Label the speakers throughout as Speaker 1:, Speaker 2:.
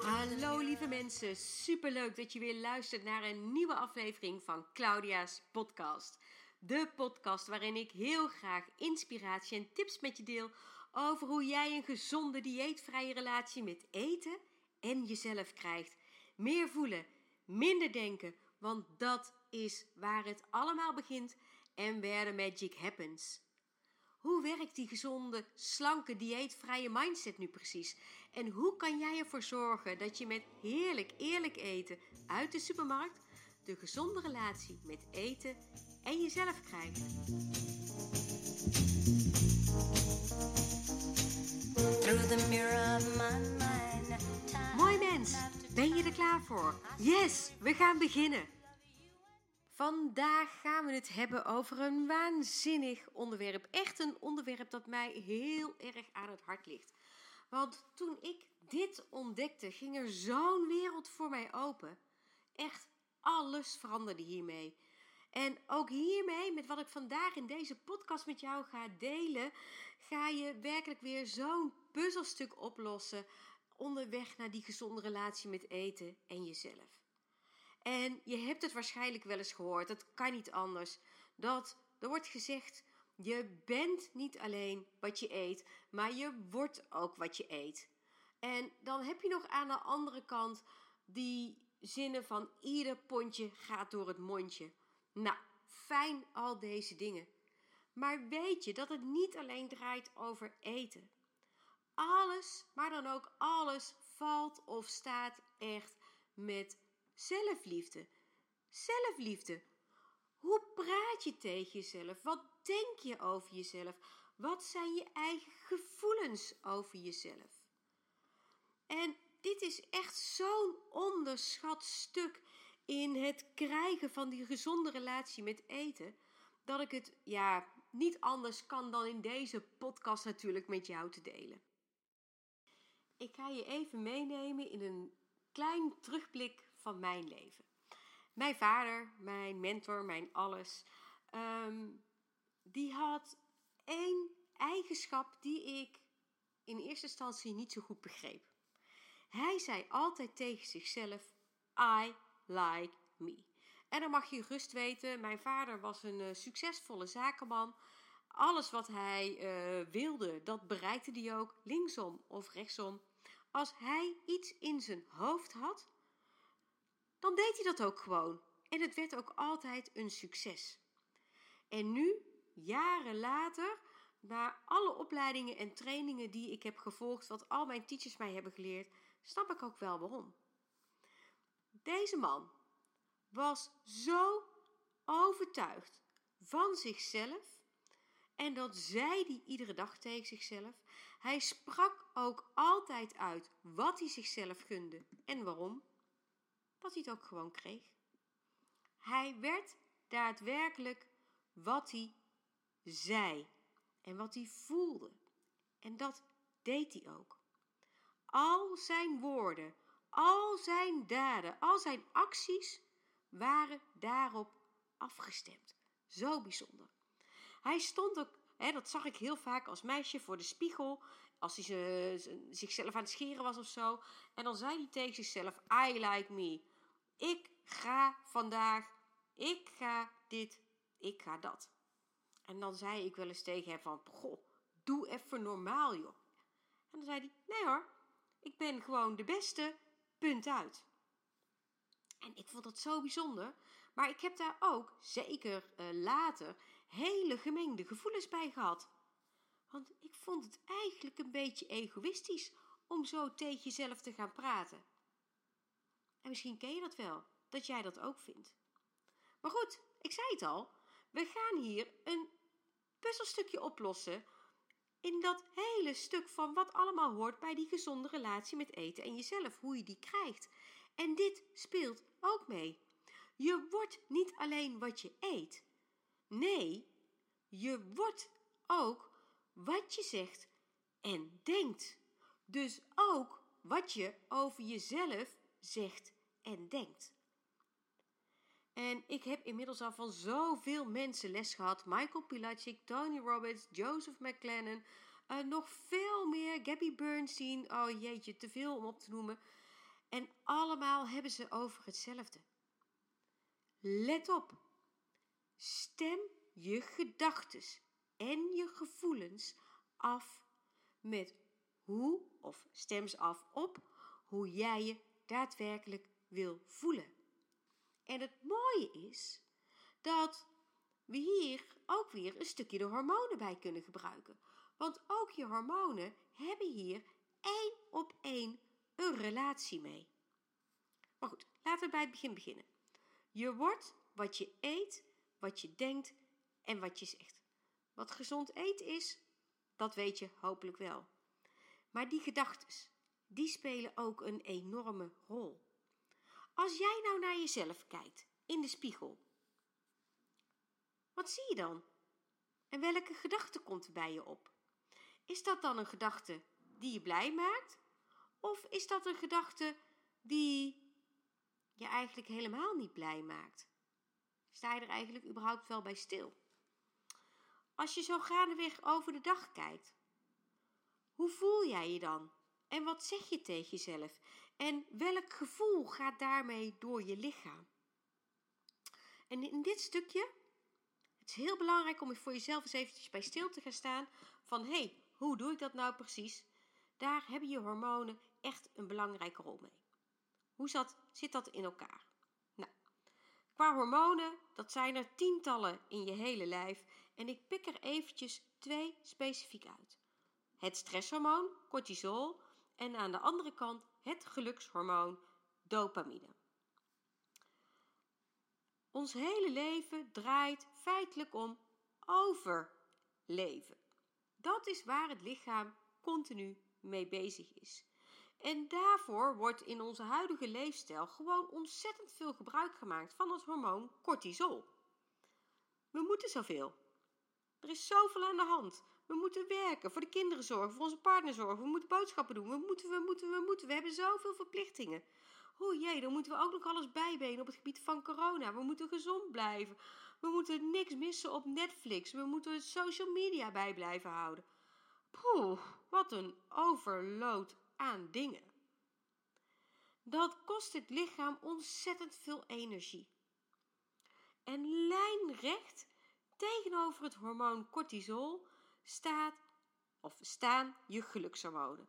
Speaker 1: Hallo lieve mensen, superleuk dat je weer luistert naar een nieuwe aflevering van Claudia's podcast. De podcast waarin ik heel graag inspiratie en tips met je deel over hoe jij een gezonde dieetvrije relatie met eten en jezelf krijgt. Meer voelen, minder denken, want dat is waar het allemaal begint en where the magic happens. Hoe werkt die gezonde, slanke, dieetvrije mindset nu precies? En hoe kan jij ervoor zorgen dat je met heerlijk, eerlijk eten uit de supermarkt de gezonde relatie met eten en jezelf krijgt? Mooi mens, ben je er klaar voor? Yes, we gaan beginnen. Vandaag gaan we het hebben over een waanzinnig onderwerp. Echt een onderwerp dat mij heel erg aan het hart ligt. Want toen ik dit ontdekte, ging er zo'n wereld voor mij open. Echt alles veranderde hiermee. En ook hiermee, met wat ik vandaag in deze podcast met jou ga delen, ga je werkelijk weer zo'n puzzelstuk oplossen onderweg naar die gezonde relatie met eten en jezelf. En je hebt het waarschijnlijk wel eens gehoord, het kan niet anders. Dat er wordt gezegd: je bent niet alleen wat je eet, maar je wordt ook wat je eet. En dan heb je nog aan de andere kant die zinnen van ieder pondje gaat door het mondje. Nou, fijn al deze dingen. Maar weet je dat het niet alleen draait over eten? Alles, maar dan ook alles, valt of staat echt met zelfliefde. Zelfliefde. Hoe praat je tegen jezelf? Wat denk je over jezelf? Wat zijn je eigen gevoelens over jezelf? En dit is echt zo'n onderschat stuk in het krijgen van die gezonde relatie met eten, dat ik het ja niet anders kan dan in deze podcast natuurlijk met jou te delen. Ik ga je even meenemen in een klein terugblik van mijn leven. Mijn vader, mijn mentor, mijn alles, ehm, die had één eigenschap die ik in eerste instantie niet zo goed begreep. Hij zei altijd tegen zichzelf: I like me. En dan mag je rust weten, mijn vader was een uh, succesvolle zakenman. Alles wat hij uh, wilde, dat bereikte hij ook, linksom of rechtsom. Als hij iets in zijn hoofd had, dan deed hij dat ook gewoon. En het werd ook altijd een succes. En nu, jaren later, na alle opleidingen en trainingen die ik heb gevolgd, wat al mijn teachers mij hebben geleerd, snap ik ook wel waarom. Deze man was zo overtuigd van zichzelf en dat zei hij iedere dag tegen zichzelf. Hij sprak ook altijd uit wat hij zichzelf gunde en waarom dat hij het ook gewoon kreeg. Hij werd daadwerkelijk wat hij zei en wat hij voelde. En dat deed hij ook. Al zijn woorden, al zijn daden, al zijn acties waren daarop afgestemd. Zo bijzonder. Hij stond ook, hè, dat zag ik heel vaak als meisje voor de spiegel, als hij ze, zichzelf aan het scheren was of zo. En dan zei hij tegen zichzelf: I like me. Ik ga vandaag, ik ga dit, ik ga dat. En dan zei ik wel eens tegen hem van, goh, doe even normaal joh. En dan zei hij, nee hoor, ik ben gewoon de beste, punt uit. En ik vond dat zo bijzonder. Maar ik heb daar ook, zeker uh, later, hele gemengde gevoelens bij gehad. Want ik vond het eigenlijk een beetje egoïstisch om zo tegen jezelf te gaan praten. En misschien ken je dat wel, dat jij dat ook vindt. Maar goed, ik zei het al, we gaan hier een puzzelstukje oplossen in dat hele stuk van wat allemaal hoort bij die gezonde relatie met eten en jezelf, hoe je die krijgt. En dit speelt ook mee. Je wordt niet alleen wat je eet. Nee, je wordt ook wat je zegt en denkt. Dus ook wat je over jezelf zegt en denkt. En ik heb inmiddels al van zoveel mensen les gehad. Michael Pilacic, Tony Robbins, Joseph McLennan, Uh, nog veel meer. Gabby Bernstein. Oh jeetje, te veel om op te noemen. En allemaal hebben ze over hetzelfde. Let op. Stem je gedachten en je gevoelens af met hoe, of stem ze af op hoe jij je daadwerkelijk wil voelen. En het mooie is dat we hier ook weer een stukje de hormonen bij kunnen gebruiken. Want ook je hormonen hebben hier één op één een relatie mee. Maar goed, laten we bij het begin beginnen. Je wordt wat je eet, wat je denkt en wat je zegt. Wat gezond eten is, dat weet je hopelijk wel. Maar die gedachten, die spelen ook een enorme rol. Als jij nou naar jezelf kijkt, in de spiegel, wat zie je dan? En welke gedachte komt er bij je op? Is dat dan een gedachte die je blij maakt? Of is dat een gedachte die je eigenlijk helemaal niet blij maakt? Sta je er eigenlijk überhaupt wel bij stil? Als je zo gaandeweg over de dag kijkt, hoe voel jij je dan? En wat zeg je tegen jezelf? En welk gevoel gaat daarmee door je lichaam? En in dit stukje, het is heel belangrijk om voor jezelf eens eventjes bij stil te gaan staan van hé, hey, hoe doe ik dat nou precies? Daar hebben je hormonen echt een belangrijke rol mee. Hoe zat, zit dat in elkaar? Nou, qua hormonen, dat zijn er tientallen in je hele lijf en ik pik er eventjes twee specifiek uit. Het stresshormoon, cortisol, en aan de andere kant het gelukshormoon, dopamine. Ons hele leven draait feitelijk om overleven. Dat is waar het lichaam continu mee bezig is. En daarvoor wordt in onze huidige leefstijl gewoon ontzettend veel gebruik gemaakt van het hormoon cortisol. We moeten zoveel. Er is zoveel aan de hand. We moeten werken, voor de kinderen zorgen, voor onze partner zorgen. We moeten boodschappen doen. We moeten, we moeten, we moeten. We hebben zoveel verplichtingen. O jee, dan moeten we ook nog alles bijbenen op het gebied van corona. We moeten gezond blijven. We moeten niks missen op Netflix. We moeten social media bij blijven houden. Poeh, wat een overload aan dingen. Dat kost het lichaam ontzettend veel energie. En lijnrecht tegenover het hormoon cortisol staat of staan je gelukshormonen.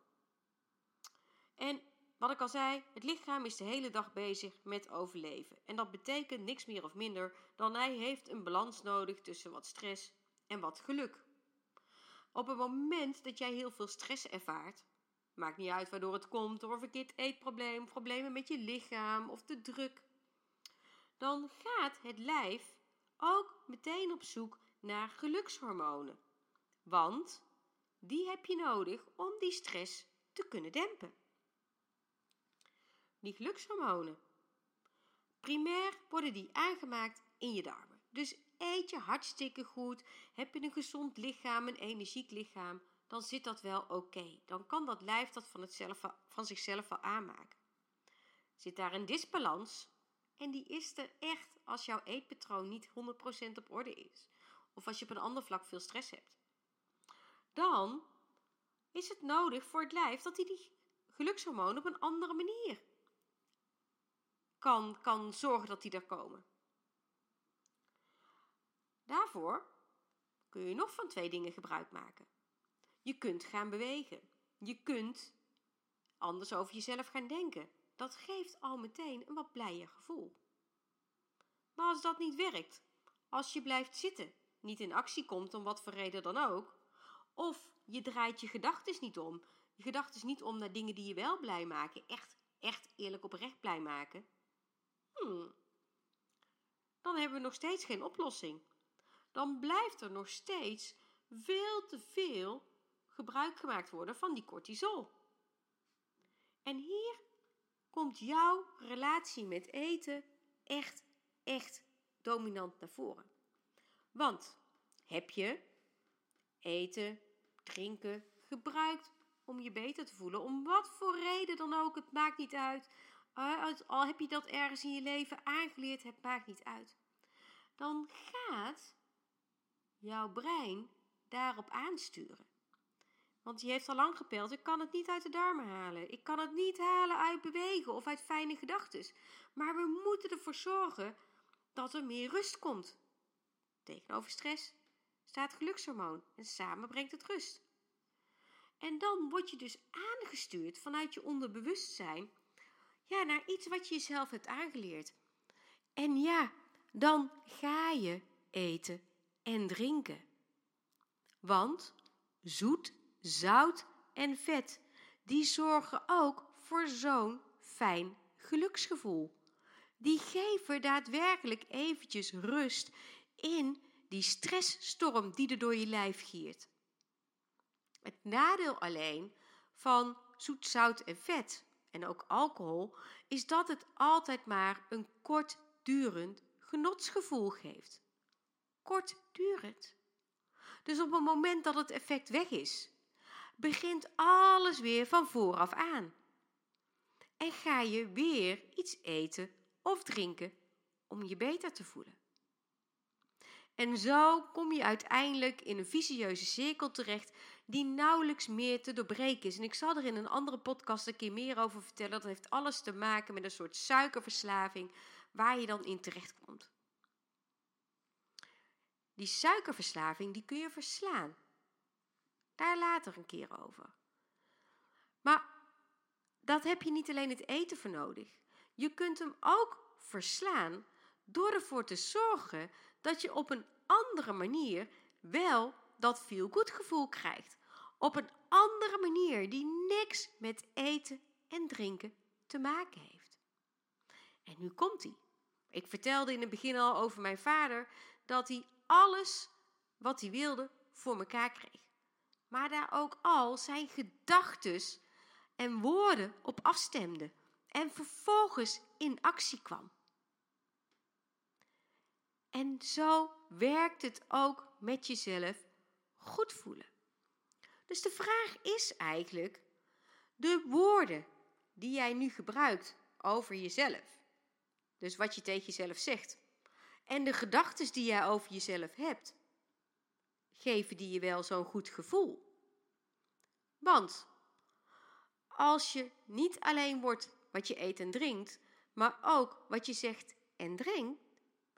Speaker 1: En wat ik al zei, het lichaam is de hele dag bezig met overleven. En dat betekent niks meer of minder dan hij heeft een balans nodig tussen wat stress en wat geluk. Op het moment dat jij heel veel stress ervaart, maakt niet uit waardoor het komt, door een verkeerd eetprobleem, problemen met je lichaam of te druk, dan gaat het lijf ook meteen op zoek naar gelukshormonen. Want die heb je nodig om die stress te kunnen dempen. Die gelukshormonen. Primair worden die aangemaakt in je darmen. Dus eet je hartstikke goed, heb je een gezond lichaam, een energiek lichaam, dan zit dat wel oké. Dan kan dat lijf dat van, van zichzelf wel aanmaken. Zit daar een disbalans, en die is er echt als jouw eetpatroon niet 100% op orde is, of als je op een ander vlak veel stress hebt dan is het nodig voor het lijf dat hij die gelukshormonen op een andere manier kan, kan zorgen dat die er komen. Daarvoor kun je nog van twee dingen gebruik maken. Je kunt gaan bewegen. Je kunt anders over jezelf gaan denken. Dat geeft al meteen een wat blijer gevoel. Maar als dat niet werkt, als je blijft zitten, niet in actie komt om wat voor reden dan ook, of je draait je gedachten niet om. Je gedachten niet om naar dingen die je wel blij maken. Echt, echt eerlijk oprecht blij maken. Hmm. Dan hebben we nog steeds geen oplossing. Dan blijft er nog steeds veel te veel gebruik gemaakt worden van die cortisol. En hier komt jouw relatie met eten echt, echt dominant naar voren. Want heb je eten, drinken gebruikt om je beter te voelen. Om wat voor reden dan ook, het maakt niet uit. Al heb je dat ergens in je leven aangeleerd, het maakt niet uit. Dan gaat jouw brein daarop aansturen. Want die heeft al lang gepeld. Ik kan het niet uit de darmen halen. Ik kan het niet halen uit bewegen of uit fijne gedachten. Maar we moeten ervoor zorgen dat er meer rust komt. Tegenover stress staat gelukshormoon en samen brengt het rust. En dan word je dus aangestuurd vanuit je onderbewustzijn ja, naar iets wat je jezelf hebt aangeleerd. En ja, dan ga je eten en drinken. Want zoet, zout en vet, die zorgen ook voor zo'n fijn geluksgevoel. Die geven daadwerkelijk eventjes rust in die stressstorm die er door je lijf giert. Het nadeel alleen van zoet, zout en vet en ook alcohol is dat het altijd maar een kortdurend genotsgevoel geeft. Kortdurend. Dus op het moment dat het effect weg is, begint alles weer van vooraf aan. En ga je weer iets eten of drinken om je beter te voelen. En zo kom je uiteindelijk in een vicieuze cirkel terecht die nauwelijks meer te doorbreken is. En ik zal er in een andere podcast een keer meer over vertellen. Dat heeft alles te maken met een soort suikerverslaving waar je dan in terecht komt. Die suikerverslaving die kun je verslaan. Daar later een keer over. Maar dat heb je niet alleen het eten voor nodig. Je kunt hem ook verslaan door ervoor te zorgen dat je op een andere manier wel dat feel good gevoel krijgt. Op een andere manier die niks met eten en drinken te maken heeft. En nu komt hij. Ik vertelde in het begin al over mijn vader dat hij alles wat hij wilde voor elkaar kreeg. Maar daar ook al zijn gedachten en woorden op afstemde en vervolgens in actie kwam. En zo werkt het ook met jezelf goed voelen. Dus de vraag is eigenlijk: de woorden die jij nu gebruikt over jezelf, dus wat je tegen jezelf zegt, en de gedachten die jij over jezelf hebt, geven die je wel zo'n goed gevoel? Want als je niet alleen wordt wat je eet en drinkt, maar ook wat je zegt en drinkt,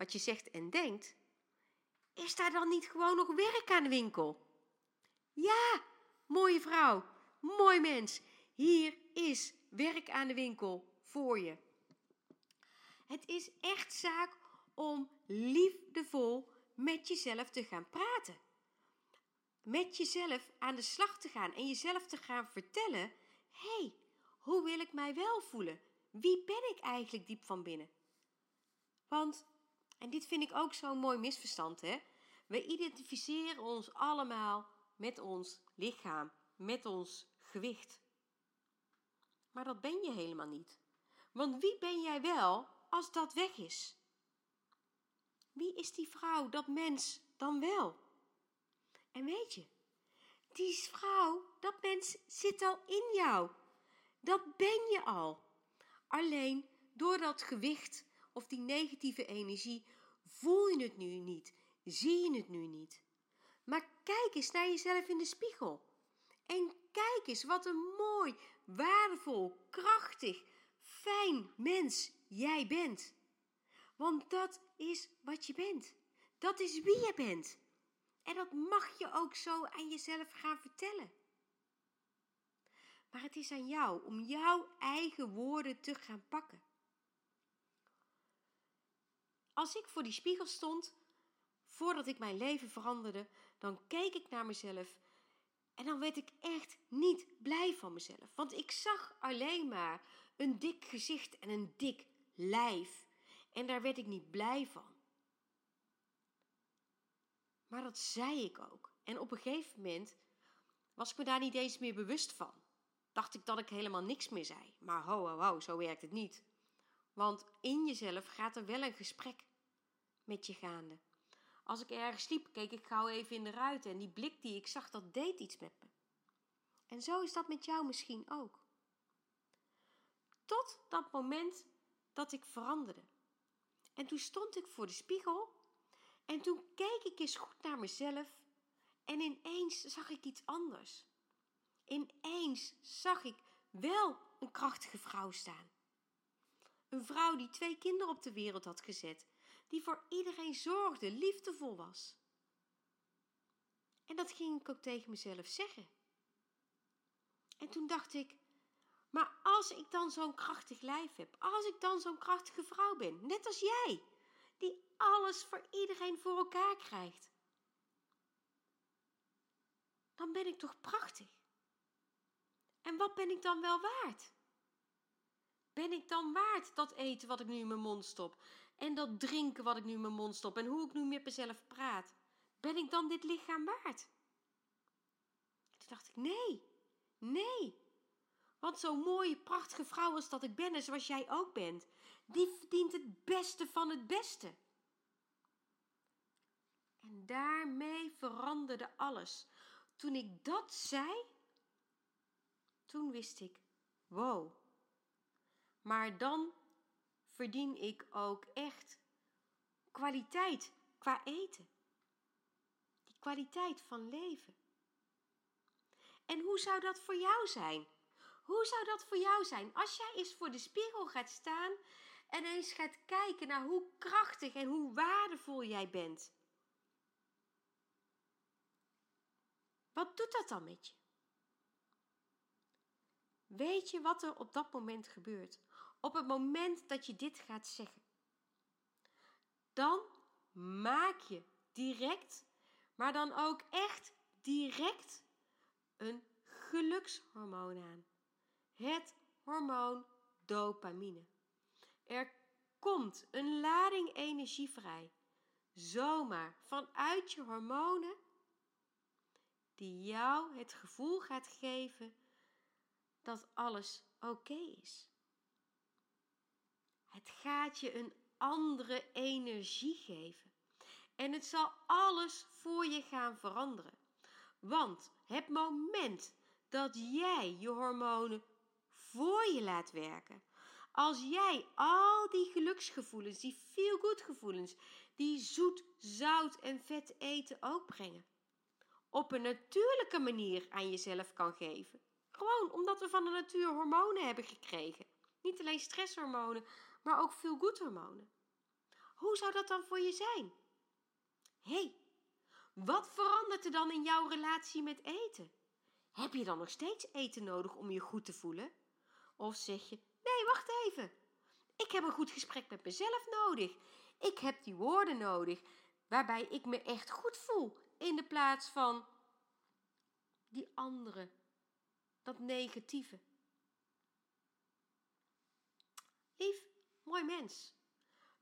Speaker 1: wat je zegt en denkt, is daar dan niet gewoon nog werk aan de winkel? Ja, mooie vrouw, mooi mens, hier is werk aan de winkel voor je. Het is echt zaak om liefdevol met jezelf te gaan praten. Met jezelf aan de slag te gaan en jezelf te gaan vertellen: hé, hey, hoe wil ik mij wel voelen? Wie ben ik eigenlijk diep van binnen? Want en dit vind ik ook zo'n mooi misverstand, hè? We identificeren ons allemaal met ons lichaam, met ons gewicht. Maar dat ben je helemaal niet. Want wie ben jij wel als dat weg is? Wie is die vrouw, dat mens dan wel? En weet je, die vrouw, dat mens zit al in jou. Dat ben je al. Alleen door dat gewicht of die negatieve energie, voel je het nu niet, zie je het nu niet. Maar kijk eens naar jezelf in de spiegel. En kijk eens wat een mooi, waardevol, krachtig, fijn mens jij bent. Want dat is wat je bent. Dat is wie je bent. En dat mag je ook zo aan jezelf gaan vertellen. Maar het is aan jou om jouw eigen woorden te gaan pakken. Als ik voor die spiegel stond, voordat ik mijn leven veranderde, dan keek ik naar mezelf en dan werd ik echt niet blij van mezelf. Want ik zag alleen maar een dik gezicht en een dik lijf. En daar werd ik niet blij van. Maar dat zei ik ook. En op een gegeven moment was ik me daar niet eens meer bewust van. Dacht ik dat ik helemaal niks meer zei. Maar ho, ho, ho, zo werkt het niet. Want in jezelf gaat er wel een gesprek met je gaande. Als ik ergens sliep, keek ik gauw even in de ruiten en die blik die ik zag, dat deed iets met me. En zo is dat met jou misschien ook. Tot dat moment dat ik veranderde. En toen stond ik voor de spiegel en toen keek ik eens goed naar mezelf en ineens zag ik iets anders. Ineens zag ik wel een krachtige vrouw staan. Een vrouw die twee kinderen op de wereld had gezet, die voor iedereen zorgde, liefdevol was. En dat ging ik ook tegen mezelf zeggen. En toen dacht ik, maar als ik dan zo'n krachtig lijf heb, als ik dan zo'n krachtige vrouw ben, net als jij, die alles voor iedereen voor elkaar krijgt, dan ben ik toch prachtig. En wat ben ik dan wel waard? Ben ik dan waard dat eten wat ik nu in mijn mond stop? En dat drinken wat ik nu in mijn mond stop? En hoe ik nu met mezelf praat? Ben ik dan dit lichaam waard? toen dacht ik, nee, nee. Want zo'n mooie, prachtige vrouw als dat ik ben en zoals jij ook bent, die verdient het beste van het beste. En daarmee veranderde alles. Toen ik dat zei, toen wist ik, wow. Maar dan verdien ik ook echt kwaliteit qua eten. Die kwaliteit van leven. En hoe zou dat voor jou zijn? Hoe zou dat voor jou zijn als jij eens voor de spiegel gaat staan en eens gaat kijken naar hoe krachtig en hoe waardevol jij bent? Wat doet dat dan met je? Weet je wat er op dat moment gebeurt? Op het moment dat je dit gaat zeggen, dan maak je direct, maar dan ook echt direct een gelukshormoon aan. Het hormoon dopamine. Er komt een lading energie vrij, zomaar vanuit je hormonen, die jou het gevoel gaat geven dat alles oké is. Het gaat je een andere energie geven. En het zal alles voor je gaan veranderen. Want het moment dat jij je hormonen voor je laat werken, als jij al die geluksgevoelens, die feel-good gevoelens, die zoet, zout en vet eten ook brengen, op een natuurlijke manier aan jezelf kan geven. Gewoon omdat we van de natuur hormonen hebben gekregen. Niet alleen stresshormonen, maar ook feel-good hormonen. Hoe zou dat dan voor je zijn? Hé, hey, wat verandert er dan in jouw relatie met eten? Heb je dan nog steeds eten nodig om je goed te voelen? Of zeg je: Nee, wacht even. Ik heb een goed gesprek met mezelf nodig. Ik heb die woorden nodig waarbij ik me echt goed voel in de plaats van die andere, dat negatieve. Lief, mooi mens.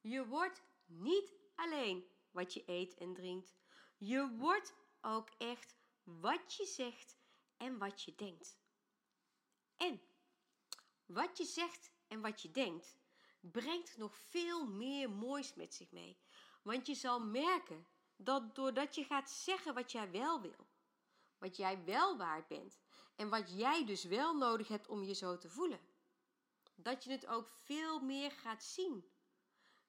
Speaker 1: Je wordt niet alleen wat je eet en drinkt. Je wordt ook echt wat je zegt en wat je denkt. En wat je zegt en wat je denkt, brengt nog veel meer moois met zich mee. Want je zal merken dat doordat je gaat zeggen wat jij wel wil, wat jij wel waard bent en wat jij dus wel nodig hebt om je zo te voelen, dat je het ook veel meer gaat zien.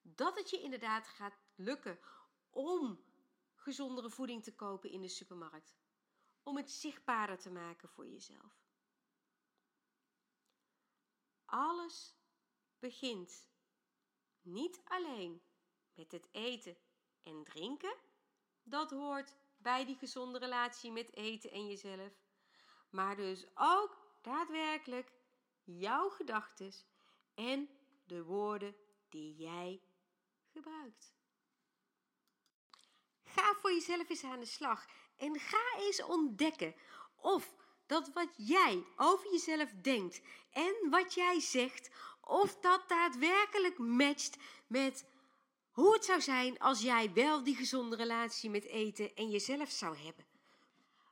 Speaker 1: Dat het je inderdaad gaat lukken om gezondere voeding te kopen in de supermarkt. Om het zichtbaarder te maken voor jezelf. Alles begint niet alleen met het eten en drinken. Dat hoort bij die gezonde relatie met eten en jezelf. Maar dus ook daadwerkelijk jouw gedachten en de woorden die jij gebruikt. Ga voor jezelf eens aan de slag en ga eens ontdekken of dat wat jij over jezelf denkt en wat jij zegt, of dat daadwerkelijk matcht met hoe het zou zijn als jij wel die gezonde relatie met eten en jezelf zou hebben.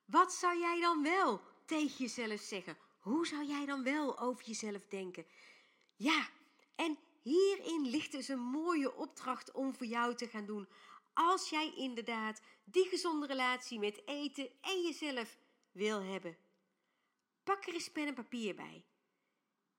Speaker 1: Wat zou jij dan wel tegen jezelf zeggen? Hoe zou jij dan wel over jezelf denken? Ja, en hierin ligt dus een mooie opdracht om voor jou te gaan doen. Als jij inderdaad die gezonde relatie met eten en jezelf wil hebben. Pak er eens pen en papier bij.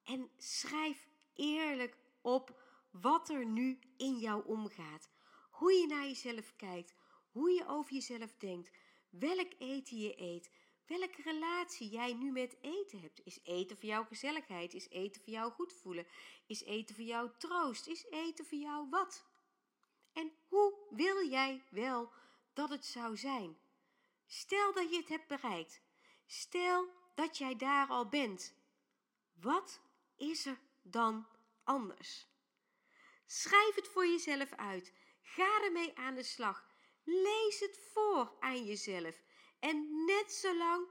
Speaker 1: En schrijf eerlijk op wat er nu in jou omgaat. Hoe je naar jezelf kijkt, hoe je over jezelf denkt, welk eten je eet, welke relatie jij nu met eten hebt. Is eten voor jou gezelligheid? Is eten voor jou goed voelen? Is eten voor jou troost? Is eten voor jou wat? En hoe wil jij wel dat het zou zijn? Stel dat je het hebt bereikt. Stel dat jij daar al bent. Wat is er dan anders? Schrijf het voor jezelf uit. Ga ermee aan de slag. Lees het voor aan jezelf. En net zolang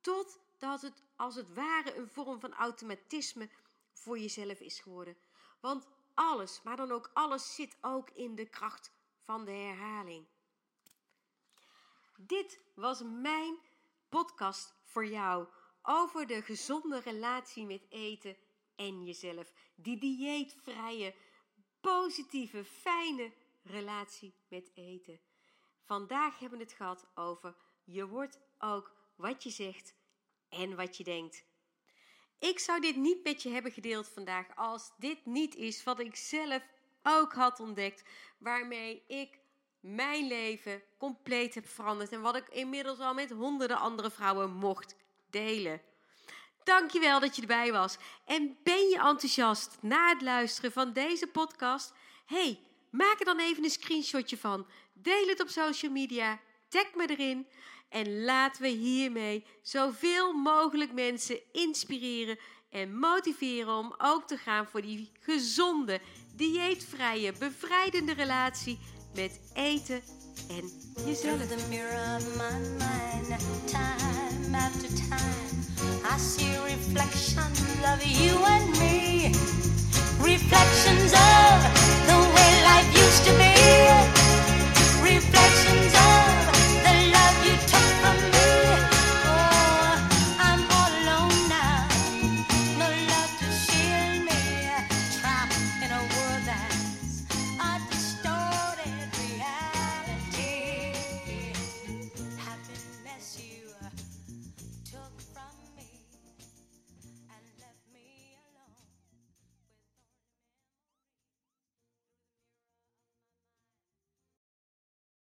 Speaker 1: totdat het als het ware een vorm van automatisme voor jezelf is geworden. Want alles, maar dan ook alles, zit ook in de kracht van de herhaling. Dit was mijn podcast voor jou over de gezonde relatie met eten en jezelf. Die dieetvrije, positieve, fijne relatie met eten. Vandaag hebben we het gehad over je wordt ook wat je zegt en wat je denkt. Ik zou dit niet met je hebben gedeeld vandaag als dit niet is wat ik zelf ook had ontdekt, waarmee ik mijn leven compleet heb veranderd en wat ik inmiddels al met honderden andere vrouwen mocht delen. Dankjewel dat je erbij was. En ben je enthousiast na het luisteren van deze podcast? Hey, maak er dan even een screenshotje van. Deel het op social media. Tag me erin. En laten we hiermee zoveel mogelijk mensen inspireren en motiveren om ook te gaan voor die gezonde, dieetvrije, bevrijdende relatie met eten en jezelf. I see reflections you and me. Reflections the way used to be.